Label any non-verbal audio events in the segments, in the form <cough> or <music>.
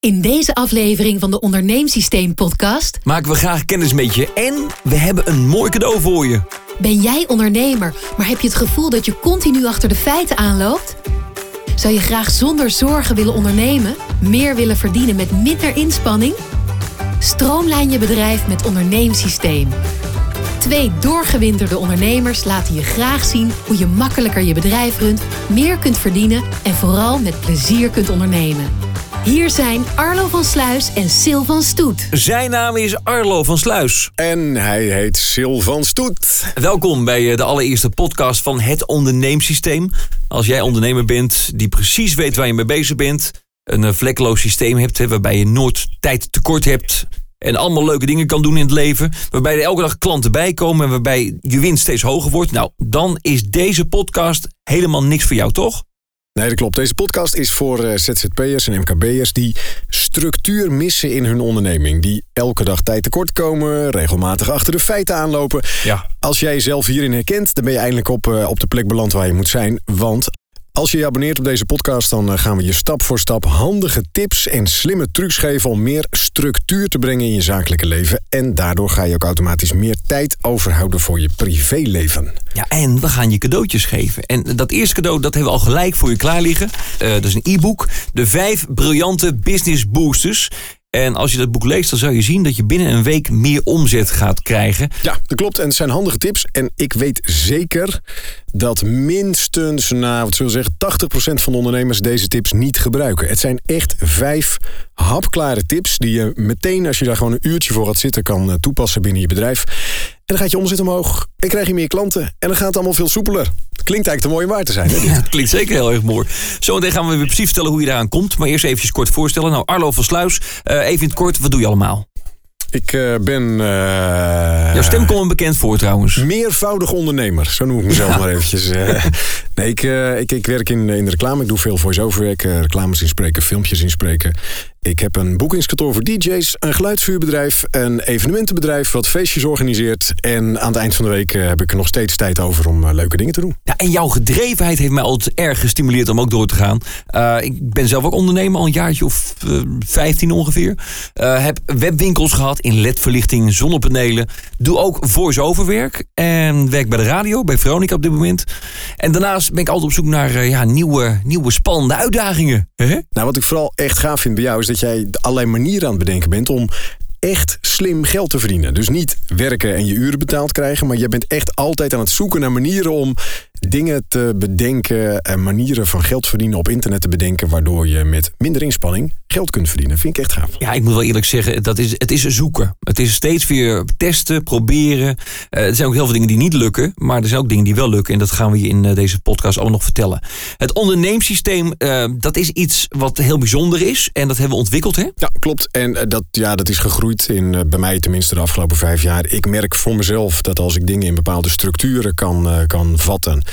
In deze aflevering van de Onderneemsysteem podcast maken we graag kennis met je en we hebben een mooi cadeau voor je. ben jij ondernemer, maar heb je het gevoel dat je continu achter de feiten aanloopt? Zou je graag zonder zorgen willen ondernemen, meer willen verdienen met minder inspanning? Stroomlijn je bedrijf met Onderneemsysteem. Twee doorgewinterde ondernemers laten je graag zien hoe je makkelijker je bedrijf runt, meer kunt verdienen en vooral met plezier kunt ondernemen. Hier zijn Arlo van Sluis en Sil van Stoet. Zijn naam is Arlo van Sluis. En hij heet Sil van Stoet. Welkom bij eh, de allereerste podcast van het onderneemsysteem. Als jij ondernemer bent die precies weet waar je mee bezig bent, een eh, vlekkeloos systeem hebt hè, waarbij je nooit tijd tekort hebt en allemaal leuke dingen kan doen in het leven, waarbij er elke dag klanten bijkomen en waarbij je winst steeds hoger wordt, nou, dan is deze podcast helemaal niks voor jou, toch? Nee, dat klopt. Deze podcast is voor eh, ZZP'ers en MKB'ers die structuur missen in hun onderneming. Die elke dag tijd tekort komen, regelmatig achter de feiten aanlopen. Ja. Als jij jezelf hierin herkent, dan ben je eindelijk op, eh, op de plek beland waar je moet zijn. Want als je je abonneert op deze podcast, dan eh, gaan we je stap voor stap handige tips en slimme trucs geven om meer structuur te brengen in je zakelijke leven. En daardoor ga je ook automatisch meer tijd overhouden voor je privéleven. Ja, en we gaan je cadeautjes geven. En dat eerste cadeau, dat hebben we al gelijk voor je klaar liggen. Eh, dat is een e-book. De vijf briljante business boosters. En als je dat boek leest, dan zou je zien dat je binnen een week meer omzet gaat krijgen. Ja, dat klopt. En het zijn handige tips. En ik weet zeker dat minstens, nou, wat zullen we zeggen, 80% van de ondernemers deze tips niet gebruiken. Het zijn echt vijf hapklare tips die je meteen, als je daar gewoon een uurtje voor gaat zitten, kan eh, toepassen binnen je bedrijf. En dan gaat je omzet omhoog. En krijg je meer klanten. En dan gaat het allemaal veel soepeler. Klinkt eigenlijk te mooi om waar te zijn. Hè? dit? Ja, dat klinkt zeker heel erg mooi. Zometeen gaan we weer precies vertellen hoe je daaraan komt. Maar eerst even kort voorstellen. Nou, Arlo van Sluis, eh, even in het kort, wat doe je allemaal? Ik eh, ben... eh, Jouw stem komt me bekend voor trouwens. Meervoudig ondernemer, zo noem ik mezelf maar eventjes. eh. <laughs> nee, ik, ik, ik werk in, in de reclame. Ik doe veel voice-over werk, eh, reclames inspreken, filmpjes inspreken. Ik heb een boekingskantoor voor DJ's, een geluidsvuurbedrijf, een evenementenbedrijf wat feestjes organiseert. En aan het eind van de week eh, heb ik er nog steeds tijd over om eh, leuke dingen te doen. Ja, en jouw gedrevenheid heeft mij altijd erg gestimuleerd om ook door te gaan. Eh, ik ben zelf ook ondernemer, al een jaartje of eh, 15 ongeveer. Heb webwinkels gehad in ledverlichting, zonnepanelen. Doe ook voice-over werk. En werk bij de radio, bij Veronica op dit moment. En daarnaast ben ik altijd op zoek naar ja, nieuwe, nieuwe spannende uitdagingen. Nou, wat ik vooral echt gaaf vind bij jou is dat jij allerlei manieren aan het bedenken bent om echt slim geld te verdienen. Dus niet werken en je uren betaald krijgen, maar je bent echt altijd aan het zoeken naar manieren om dingen te bedenken en manieren van geld verdienen op internet te bedenken, waardoor je met minder inspanning geld kunt verdienen. Vind ik echt gaaf. Ja, ik moet wel eerlijk zeggen, dat is, het is zoeken. Het is steeds weer testen, proberen. Eh, er zijn ook heel veel dingen die niet lukken, maar er zijn ook dingen die wel lukken. En dat gaan we je in eh, deze podcast allemaal nog vertellen. Het onderneemsysteem, eh, dat is iets wat heel bijzonder is. En dat hebben we ontwikkeld, hè? Ja, klopt. En dat, ja, dat is gegroeid in, bij mij tenminste de afgelopen vijf jaar. Ik merk voor mezelf dat als ik dingen in bepaalde structuren kan, kan vatten,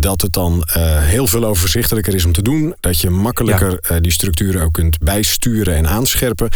dat het dan eh, heel veel overzichtelijker is om te doen. Dat je makkelijker eh, die structuren ook kunt bijsturen en aanscherpen.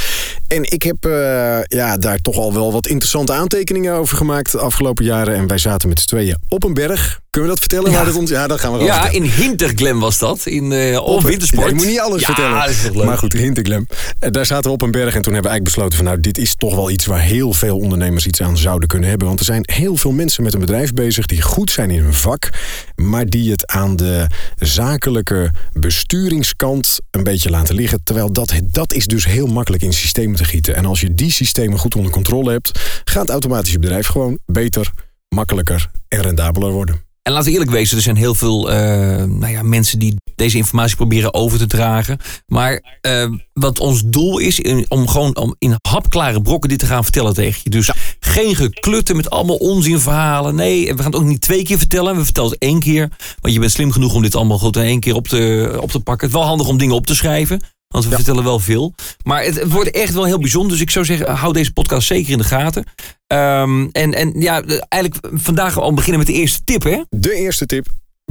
En ik heb eh, ja, daar toch al wel wat interessante aantekeningen over gemaakt de afgelopen jaren. En wij zaten met z'n tweeën op een berg. Kunnen we dat vertellen? Ja. Waar dat ons, ja, dat gaan we Ja, in Hinterglemm was dat. In, of Wintersport. Ja, je moet niet alles ja, vertellen. dat is toch leuk. Maar goed, Hinterglem. Daar zaten we op een berg en toen hebben we eigenlijk besloten van... nou, dit is toch wel iets waar heel veel ondernemers iets aan zouden kunnen hebben. Want er zijn heel veel mensen met een bedrijf bezig die goed zijn in hun vak... maar die het aan de zakelijke besturingskant een beetje laten liggen. Terwijl dat, dat is dus heel makkelijk in systemen te gieten. En als je die systemen goed onder controle hebt... gaat automatisch je bedrijf gewoon beter, makkelijker en rendabeler worden. En laten we eerlijk wezen, er zijn heel veel eh, nou ja, mensen die deze informatie proberen over te dragen. Maar eh, wat ons doel is, in- om gewoon om in hapklare brokken dit te gaan vertellen tegen je. Dus geen geklutten met allemaal onzinverhalen. Nee, we gaan het ook niet twee keer vertellen. We vertellen het één keer. Want je bent slim genoeg om dit allemaal goed in één keer op te, op te pakken. Het is wel handig om dingen op te schrijven. Want we vertellen wel veel. Maar het, wordt echt wel heel bijzonder. Dus ik zou zeggen, hou deze podcast zeker in de gaten. Ehm, en, en ja, eigenlijk vandaag al beginnen met de eerste tip, hè? De eerste tip,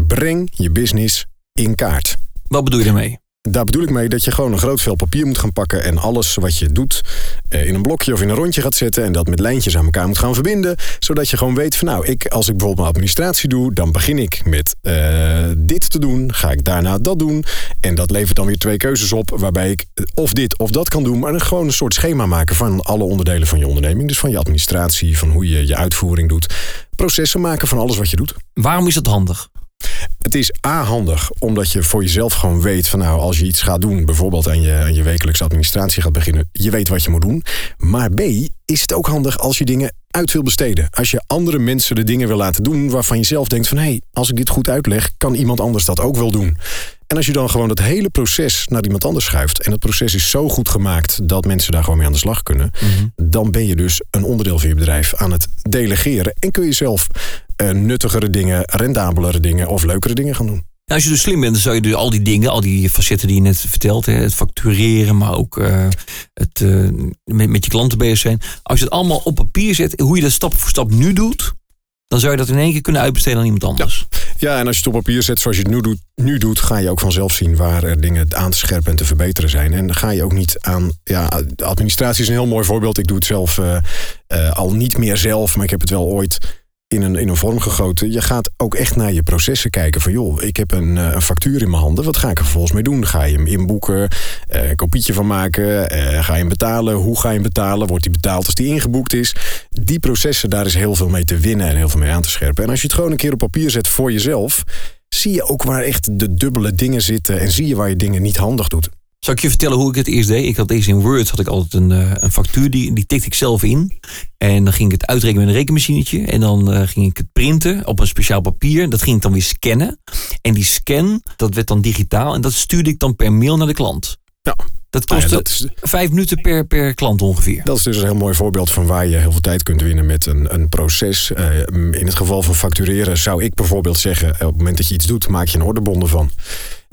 breng je business in kaart. Wat bedoel je daarmee? Daar bedoel ik mee dat je gewoon een groot vel papier moet gaan pakken en alles wat je doet eh, in een blokje of in een rondje gaat zetten en dat met lijntjes aan elkaar moet gaan verbinden. Zodat je gewoon weet van nou, ik, als ik bijvoorbeeld mijn administratie doe, dan begin ik met eh, dit te doen. Ga ik daarna dat doen. En dat levert dan weer twee keuzes op waarbij ik of dit of dat kan doen. Maar gewoon een soort schema maken van alle onderdelen van je onderneming. Dus van je administratie, van hoe je je uitvoering doet. Processen maken van alles wat je doet. Waarom is dat handig? Het is A handig, omdat je voor jezelf gewoon weet van nou, als je iets gaat doen, bijvoorbeeld aan je, aan je wekelijkse administratie gaat beginnen, je weet wat je moet doen. Maar B is het ook handig als je dingen uit wil besteden. Als je andere mensen de dingen wil laten doen waarvan je zelf denkt van hé, hey, als ik dit goed uitleg, kan iemand anders dat ook wel doen. En als je dan gewoon het hele proces naar iemand anders schuift en het proces is zo goed gemaakt dat mensen daar gewoon mee aan de slag kunnen, dan ben je dus een onderdeel van je bedrijf aan het delegeren en kun je zelf nuttigere dingen, rendabelere dingen of leukere dingen gaan doen. Nou, als je dus slim bent, dan zou je dus al die dingen, al die facetten die je net vertelt, hè, het factureren, maar ook eh, het eh, met, met je klanten bezig zijn. Als je het allemaal op papier zet, hoe je dat stap voor stap nu doet, dan zou je dat in één keer kunnen uitbesteden aan iemand anders. Ja, en als je het op papier zet zoals je het nu doet, nu doet, ga je ook vanzelf zien waar er dingen aan te scherpen en te verbeteren zijn. En dan ga je ook niet aan. Ja, administratie is een heel mooi voorbeeld. Ik doe het zelf uh, al niet meer zelf, maar ik heb het wel ooit in een, in een vorm gegoten. Je gaat ook echt naar je processen kijken. Van joh, ik heb een, een factuur in mijn handen. Wat ga ik er vervolgens mee doen? Ga je hem inboeken? Uh, een kopietje van maken? Uh, ga je hem betalen? Hoe ga je hem betalen? Wordt die betaald als die ingeboekt is? Die processen, daar is heel veel mee te winnen en heel veel mee aan te scherpen. En als je het gewoon een keer op papier zet voor jezelf... zie je ook waar echt de dubbele dingen zitten... en zie je waar je dingen niet handig doet. Zal ik je vertellen hoe ik het eerst deed? Ik had eerst in Word had ik altijd een, uh, een factuur, die, die tikte ik zelf in. En dan ging ik het uitrekenen met een rekenmachinetje. En dan uh, ging ik het printen op een speciaal papier. Dat ging ik dan weer scannen. En die scan, dat werd dan digitaal. En dat stuurde ik dan per mail naar de klant. Ja. Dat kostte nou ja, dat is, vijf minuten per, per klant ongeveer. Dat is dus een heel mooi voorbeeld van waar je heel veel tijd kunt winnen met een, een proces. Uh, in het geval van factureren zou ik bijvoorbeeld zeggen... op het moment dat je iets doet, maak je een ordebonden van.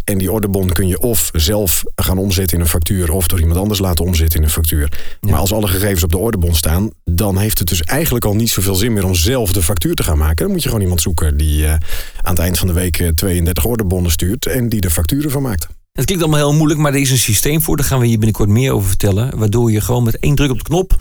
En die ordebon kun je of zelf gaan omzetten in een factuur... of door iemand anders laten omzetten in een factuur. Ja. Maar als alle gegevens op de ordebon staan... dan heeft het dus eigenlijk al niet zoveel zin meer om zelf de factuur te gaan maken. Dan moet je gewoon iemand zoeken die uh, aan het eind van de week 32 ordebonnen stuurt... en die de facturen van maakt. Het klinkt allemaal heel moeilijk, maar er is een systeem voor. Daar gaan we hier binnenkort meer over vertellen. Waardoor je gewoon met één druk op de knop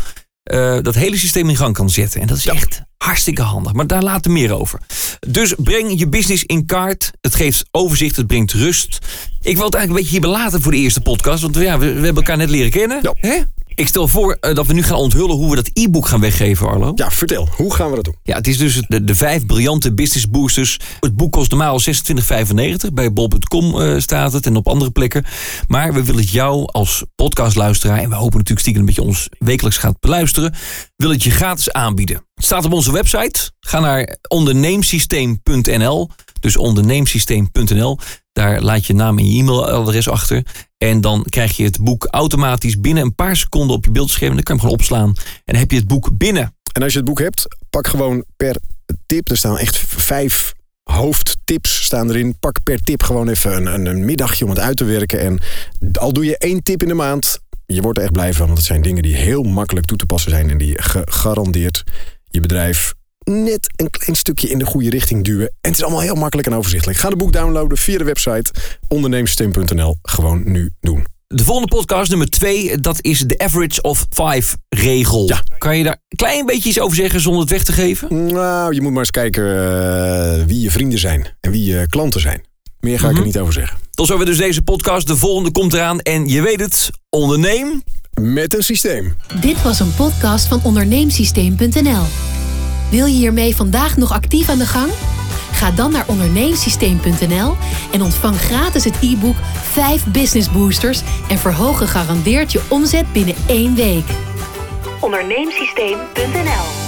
uh, dat hele systeem in gang kan zetten. En dat is ja. echt hartstikke handig. Maar daar later meer over. Dus breng je business in kaart. Het geeft overzicht, het brengt rust. Ik wil het eigenlijk een beetje hierbij laten voor de eerste podcast. Want ja, we, we hebben elkaar net leren kennen. Ja. Hè? Ik stel voor uh, dat we nu gaan onthullen hoe we dat e-book gaan weggeven, Arlo. Ja, vertel. Hoe gaan we dat doen? Ja, het is dus de, de vijf briljante business boosters. Het boek kost normaal 26,95. Bij bol.com uh, staat het en op andere plekken. Maar we willen het jou als podcastluisteraar... en we hopen natuurlijk stiekem dat je ons wekelijks gaat beluisteren... willen het je gratis aanbieden. Het staat op onze website. Ga naar onderneemsysteem.nl. Dus onderneemsysteem.nl. Daar laat je naam en je e-mailadres achter. En dan krijg je het boek automatisch binnen een paar seconden op je beeldscherm. Dan kan je hem gewoon opslaan. En dan heb je het boek binnen. En als je het boek hebt, pak gewoon per tip. Er staan echt vijf hoofdtips staan erin. Pak per tip gewoon even een, een, een middagje om het uit te werken. En al doe je één tip in de maand, je wordt er echt blij van. Want het zijn dingen die heel makkelijk toe te passen zijn. En die gegarandeerd je bedrijf net een klein stukje in de goede richting duwen. En het is allemaal heel makkelijk en overzichtelijk. Ga de boek downloaden via de website onderneemsysteem.nl. Gewoon nu doen. De volgende podcast, nummer twee, dat is de Average of Five regel. Ja. Kan je daar een klein beetje iets over zeggen zonder het weg te geven? Nou, je moet maar eens kijken uh, wie je vrienden zijn en wie je klanten zijn. Meer ga mm -hmm. ik er niet over zeggen. Tot zover dus deze podcast. De volgende komt eraan. En je weet het, onderneem... Met een systeem. Dit was een podcast van onderneemsysteem.nl. Wil je hiermee vandaag nog actief aan de gang? Ga dan naar onderneemsysteem.nl en ontvang gratis het e-book 5 Business Boosters en verhoog gegarandeerd je omzet binnen één week. Onderneemsysteem.nl